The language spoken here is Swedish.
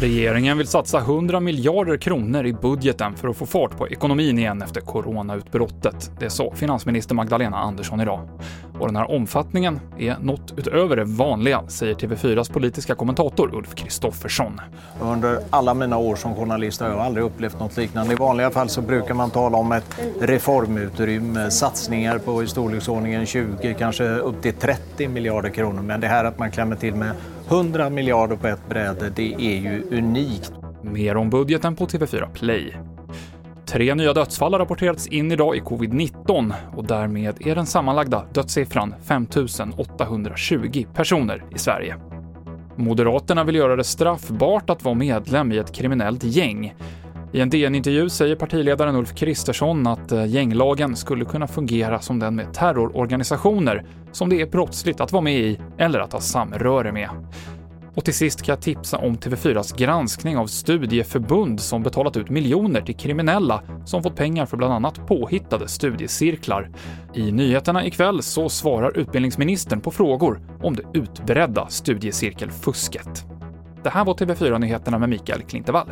Regeringen vill satsa 100 miljarder kronor i budgeten för att få fart på ekonomin igen efter coronautbrottet. Det sa finansminister Magdalena Andersson idag. Och den här omfattningen är något utöver det vanliga, säger TV4s politiska kommentator Ulf Kristoffersson. Under alla mina år som journalist har jag aldrig upplevt något liknande. I vanliga fall så brukar man tala om ett reformutrymme, satsningar på i storleksordningen 20, kanske upp till 30 miljarder kronor. Men det här att man klämmer till med 100 miljarder på ett bräde, det är ju unikt. Mer om budgeten på TV4 Play. Tre nya dödsfall har rapporterats in idag i covid-19 och därmed är den sammanlagda dödssiffran 5 820 personer i Sverige. Moderaterna vill göra det straffbart att vara medlem i ett kriminellt gäng. I en DN-intervju säger partiledaren Ulf Kristersson att eh, gänglagen skulle kunna fungera som den med terrororganisationer som det är brottsligt att vara med i eller att ha samröre med. Och till sist kan jag tipsa om TV4s granskning av studieförbund som betalat ut miljoner till kriminella som fått pengar för bland annat påhittade studiecirklar. I nyheterna ikväll så svarar utbildningsministern på frågor om det utbredda studiecirkelfusket. Det här var TV4-nyheterna med Mikael Klintevall.